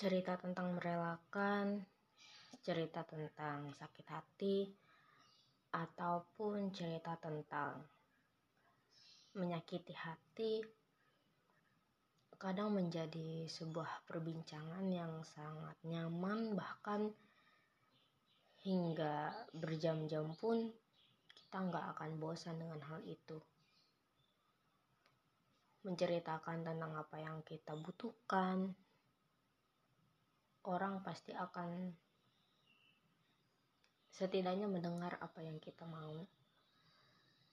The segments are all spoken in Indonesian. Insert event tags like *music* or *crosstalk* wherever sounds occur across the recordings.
cerita tentang merelakan, cerita tentang sakit hati, ataupun cerita tentang menyakiti hati, kadang menjadi sebuah perbincangan yang sangat nyaman, bahkan hingga berjam-jam pun kita nggak akan bosan dengan hal itu. Menceritakan tentang apa yang kita butuhkan, orang pasti akan setidaknya mendengar apa yang kita mau.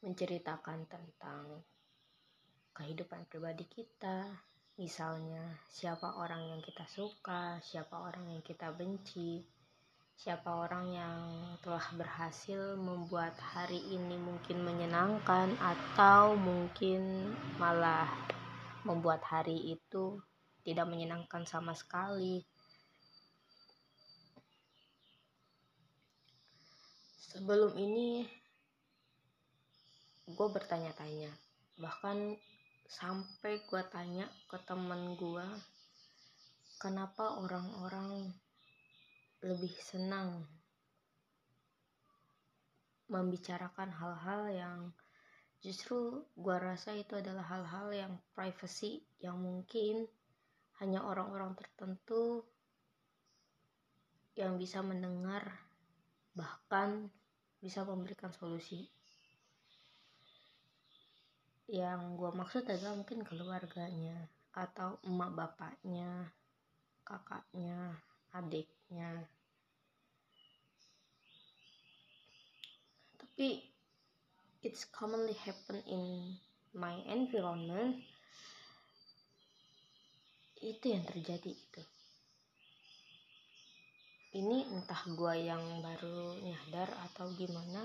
Menceritakan tentang kehidupan pribadi kita, misalnya siapa orang yang kita suka, siapa orang yang kita benci, siapa orang yang telah berhasil membuat hari ini mungkin menyenangkan atau mungkin malah membuat hari itu tidak menyenangkan sama sekali. Sebelum ini gue bertanya-tanya. Bahkan sampai gue tanya ke temen gue kenapa orang-orang lebih senang membicarakan hal-hal yang justru gue rasa itu adalah hal-hal yang privacy yang mungkin hanya orang-orang tertentu yang bisa mendengar bahkan bisa memberikan solusi. Yang gue maksud adalah mungkin keluarganya atau emak bapaknya kakaknya adiknya. Tapi it's commonly happen in my environment itu yang terjadi itu ini entah gue yang baru nyadar atau gimana.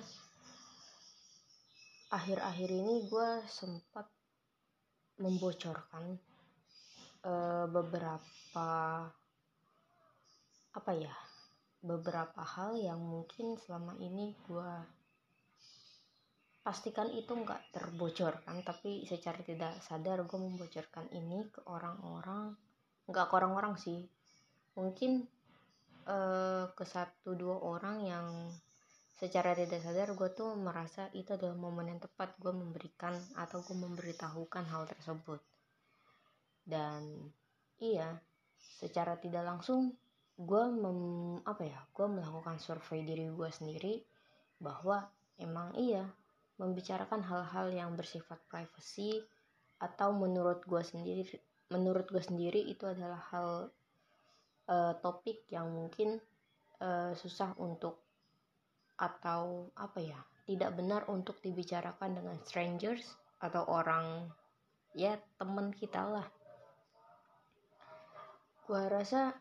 Akhir-akhir ini gue sempat membocorkan uh, beberapa apa ya beberapa hal yang mungkin selama ini gue pastikan itu nggak terbocorkan tapi secara tidak sadar gue membocorkan ini ke orang-orang nggak ke orang-orang sih. Mungkin uh, ke satu dua orang yang secara tidak sadar gue tuh merasa itu adalah momen yang tepat gue memberikan atau gue memberitahukan hal tersebut. Dan iya secara tidak langsung gue mem apa ya gue melakukan survei diri gue sendiri bahwa emang iya membicarakan hal-hal yang bersifat privacy atau menurut gue sendiri menurut gue sendiri itu adalah hal uh, topik yang mungkin uh, susah untuk atau apa ya tidak benar untuk dibicarakan dengan strangers atau orang ya teman kita lah. Gua rasa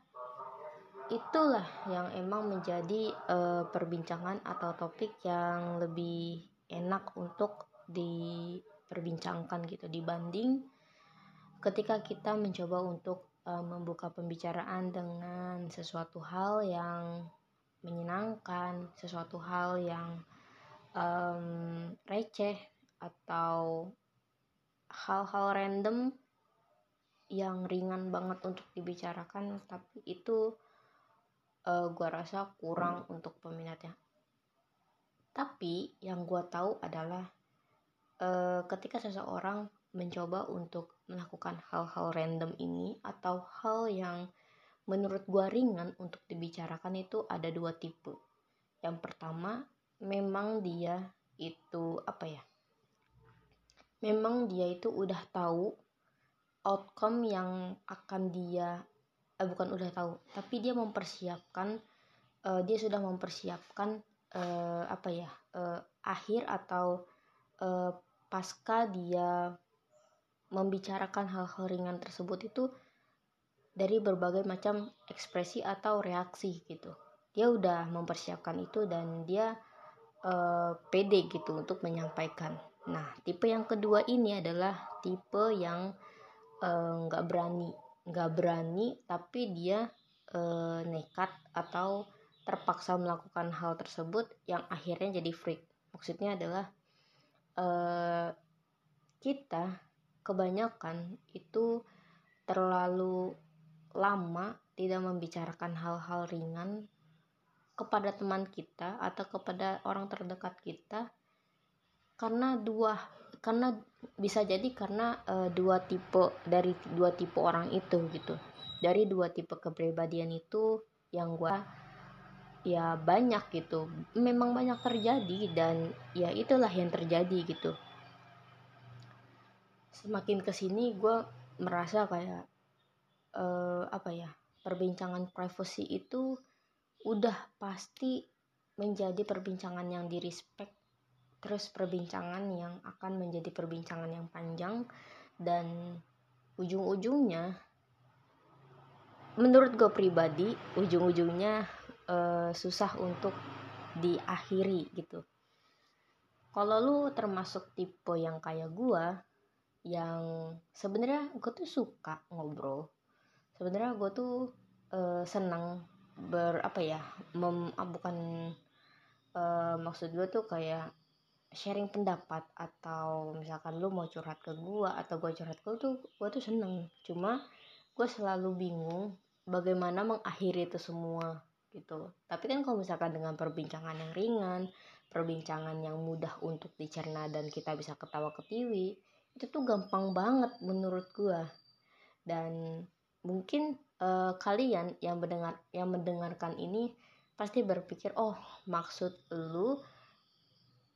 itulah yang emang menjadi uh, perbincangan atau topik yang lebih enak untuk diperbincangkan gitu dibanding ketika kita mencoba untuk uh, membuka pembicaraan dengan sesuatu hal yang menyenangkan, sesuatu hal yang um, receh atau hal-hal random yang ringan banget untuk dibicarakan, tapi itu uh, gua rasa kurang untuk peminatnya. Tapi yang gua tahu adalah uh, ketika seseorang mencoba untuk melakukan hal-hal random ini atau hal yang menurut gua ringan untuk dibicarakan itu ada dua tipe. Yang pertama, memang dia itu apa ya? Memang dia itu udah tahu outcome yang akan dia eh bukan udah tahu, tapi dia mempersiapkan uh, dia sudah mempersiapkan uh, apa ya? Uh, akhir atau uh, pasca dia membicarakan hal-hal ringan tersebut itu dari berbagai macam ekspresi atau reaksi gitu. Dia udah mempersiapkan itu dan dia uh, pede gitu untuk menyampaikan. Nah tipe yang kedua ini adalah tipe yang eh, nggak uh, berani. Nggak berani tapi dia uh, nekat atau terpaksa melakukan hal tersebut yang akhirnya jadi freak. Maksudnya adalah uh, kita kebanyakan itu terlalu lama tidak membicarakan hal-hal ringan kepada teman kita atau kepada orang terdekat kita karena dua karena bisa jadi karena uh, dua tipe dari dua tipe orang itu gitu. Dari dua tipe kepribadian itu yang gue ya banyak gitu. Memang banyak terjadi dan ya itulah yang terjadi gitu semakin ke sini gue merasa kayak uh, apa ya perbincangan privacy itu udah pasti menjadi perbincangan yang di respect terus perbincangan yang akan menjadi perbincangan yang panjang dan ujung-ujungnya menurut gue pribadi ujung-ujungnya uh, susah untuk diakhiri gitu. Kalau lu termasuk tipe yang kayak gue yang sebenarnya gue tuh suka ngobrol. Sebenarnya gue tuh uh, senang ber apa ya mem, ah, bukan uh, maksud gue tuh kayak sharing pendapat atau misalkan lu mau curhat ke gue atau gue curhat ke lu tuh gue tuh seneng cuma gue selalu bingung bagaimana mengakhiri itu semua gitu. Tapi kan kalau misalkan dengan perbincangan yang ringan perbincangan yang mudah untuk dicerna dan kita bisa ketawa ketiwi itu tuh gampang banget menurut gue dan mungkin uh, kalian yang mendengar yang mendengarkan ini pasti berpikir oh maksud lu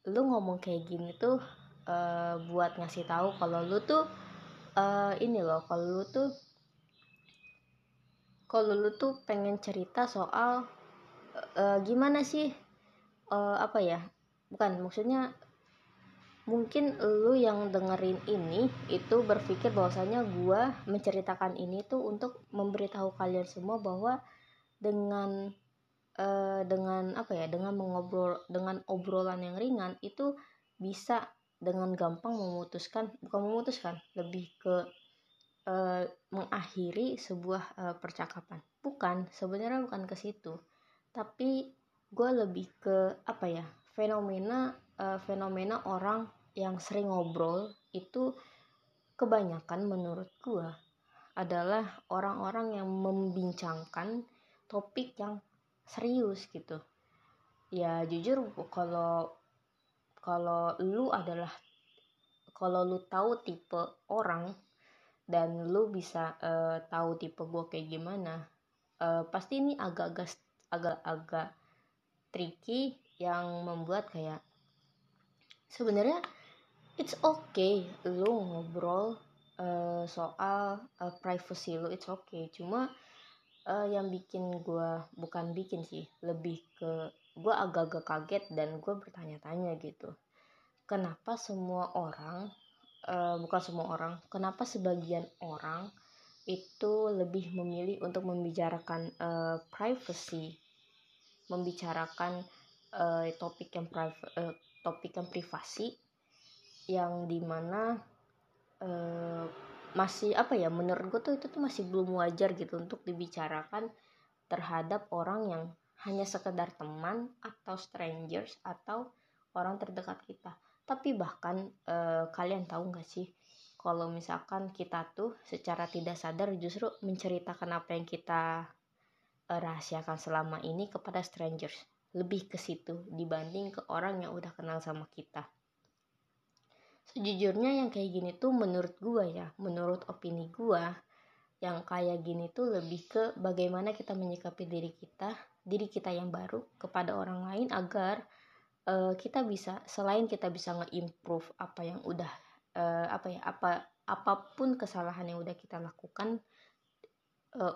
lu ngomong kayak gini tuh uh, buat ngasih tahu kalau lu tuh uh, ini loh kalau lu tuh kalau lu tuh pengen cerita soal uh, gimana sih uh, apa ya bukan maksudnya mungkin lu yang dengerin ini itu berpikir bahwasanya gua menceritakan ini tuh untuk memberitahu kalian semua bahwa dengan uh, dengan apa ya dengan mengobrol dengan obrolan yang ringan itu bisa dengan gampang memutuskan bukan memutuskan lebih ke uh, mengakhiri sebuah uh, percakapan. Bukan sebenarnya bukan ke situ. Tapi gue lebih ke apa ya fenomena uh, fenomena orang yang sering ngobrol itu kebanyakan menurut gue adalah orang-orang yang membincangkan topik yang serius gitu. Ya jujur kalau kalau lu adalah kalau lu tahu tipe orang dan lu bisa uh, tahu tipe gue kayak gimana uh, pasti ini agak-agak agak-agak tricky yang membuat kayak sebenarnya it's okay lu ngobrol uh, soal uh, privacy lu it's okay. Cuma uh, yang bikin gue bukan bikin sih lebih ke gue agak-agak kaget dan gue bertanya-tanya gitu. Kenapa semua orang uh, bukan semua orang kenapa sebagian orang itu lebih memilih untuk membicarakan uh, privacy? Membicarakan uh, topik yang private uh, topik yang privasi yang di mana uh, masih apa ya menurut gue tuh itu tuh masih belum wajar gitu untuk dibicarakan terhadap orang yang hanya sekedar teman atau strangers atau orang terdekat kita. Tapi bahkan eh, kalian tahu nggak sih kalau misalkan kita tuh secara tidak sadar justru menceritakan apa yang kita eh, rahasiakan selama ini kepada strangers lebih ke situ dibanding ke orang yang udah kenal sama kita sejujurnya yang kayak gini tuh menurut gua ya menurut opini gua yang kayak gini tuh lebih ke bagaimana kita menyikapi diri kita diri kita yang baru kepada orang lain agar uh, kita bisa selain kita bisa nge-improve apa yang udah uh, apa ya apa apa pun kesalahan yang udah kita lakukan uh,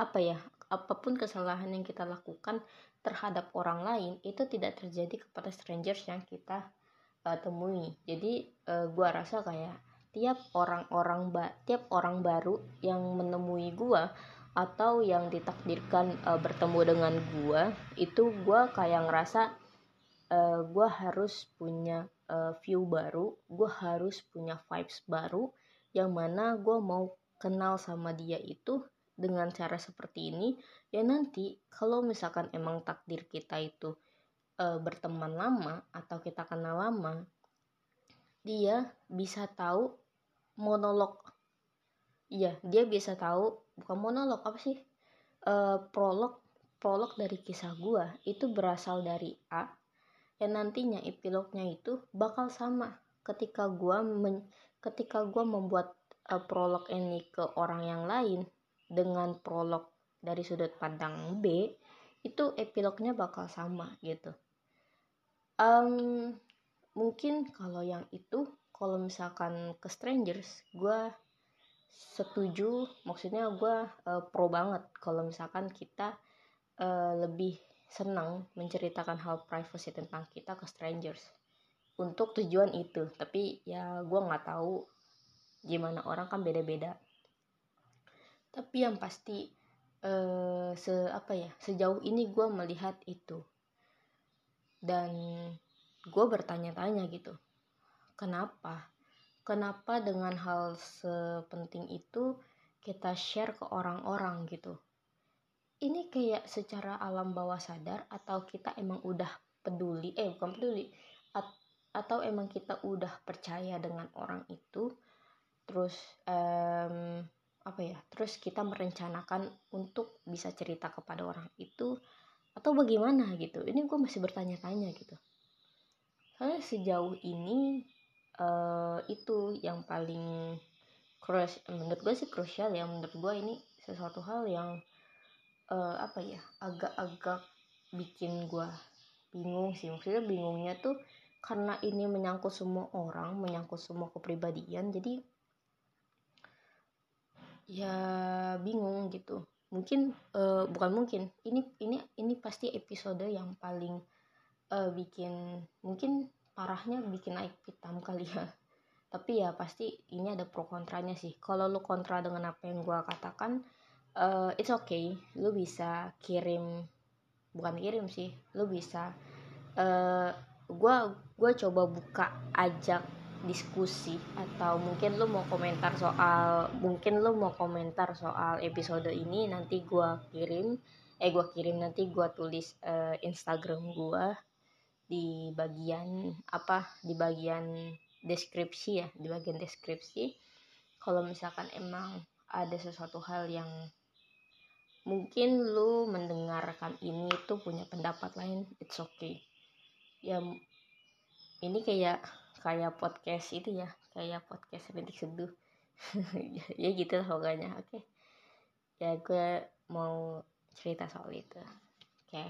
apa ya apa pun kesalahan yang kita lakukan terhadap orang lain itu tidak terjadi kepada strangers yang kita uh, temui. Jadi uh, gua rasa kayak tiap orang-orang ba tiap orang baru yang menemui gua atau yang ditakdirkan uh, bertemu dengan gua itu gua kayak ngerasa uh, gua harus punya uh, view baru gua harus punya vibes baru yang mana gua mau kenal sama dia itu dengan cara seperti ini. Ya nanti kalau misalkan emang takdir kita itu uh, berteman lama atau kita kenal lama dia bisa tahu monolog. Iya dia bisa tahu bukan monolog apa sih? Uh, prolog prolog dari kisah gue itu berasal dari A dan nantinya epilognya itu bakal sama ketika gue men ketika gue membuat uh, prolog ini ke orang yang lain dengan prolog dari sudut pandang B itu epilognya bakal sama gitu um, mungkin kalau yang itu kalau misalkan ke strangers gue setuju. Maksudnya gue uh, pro banget kalau misalkan kita uh, lebih senang menceritakan hal privacy tentang kita ke strangers untuk tujuan itu. Tapi ya gue nggak tahu gimana orang kan beda-beda. Tapi yang pasti uh, se apa ya sejauh ini gue melihat itu dan gue bertanya-tanya gitu kenapa? Kenapa dengan hal sepenting itu kita share ke orang-orang? gitu. Ini kayak secara alam bawah sadar atau kita emang udah peduli eh bukan peduli at, atau emang kita udah percaya dengan orang itu terus um, apa ya terus kita merencanakan untuk bisa cerita kepada orang itu atau bagaimana gitu. Ini gue masih bertanya-tanya gitu. Soalnya sejauh ini uh, itu yang paling crush menurut gue sih krusial ya. Menurut gue ini sesuatu hal yang uh, apa ya agak-agak bikin gue bingung sih. Maksudnya bingungnya tuh karena ini menyangkut semua orang menyangkut semua kepribadian. Jadi ya bingung gitu mungkin uh, bukan mungkin. Ini ini ini pasti episode yang paling uh, bikin mungkin parahnya bikin naik hitam *laughs* kali ya. Tapi ya pasti ini ada pro kontranya sih. Kalau lu kontra dengan apa yang gue katakan uh, it's okay. Lu bisa kirim bukan kirim sih. Lu bisa uh, gue gue coba buka ajak diskusi atau mungkin lu mau komentar soal mungkin lu mau komentar soal episode ini nanti gue kirim eh gue kirim nanti gue tulis uh, Instagram gue di bagian apa di bagian deskripsi ya di bagian deskripsi. Kalau misalkan emang ada sesuatu hal yang mungkin lu mendengarkan ini tuh punya pendapat lain it's okay. Ya ini kayak kayak podcast itu ya kayak podcast rintik seduh *laughs* ya gitu lah pokoknya oke okay. ya gue mau cerita soal itu oke okay.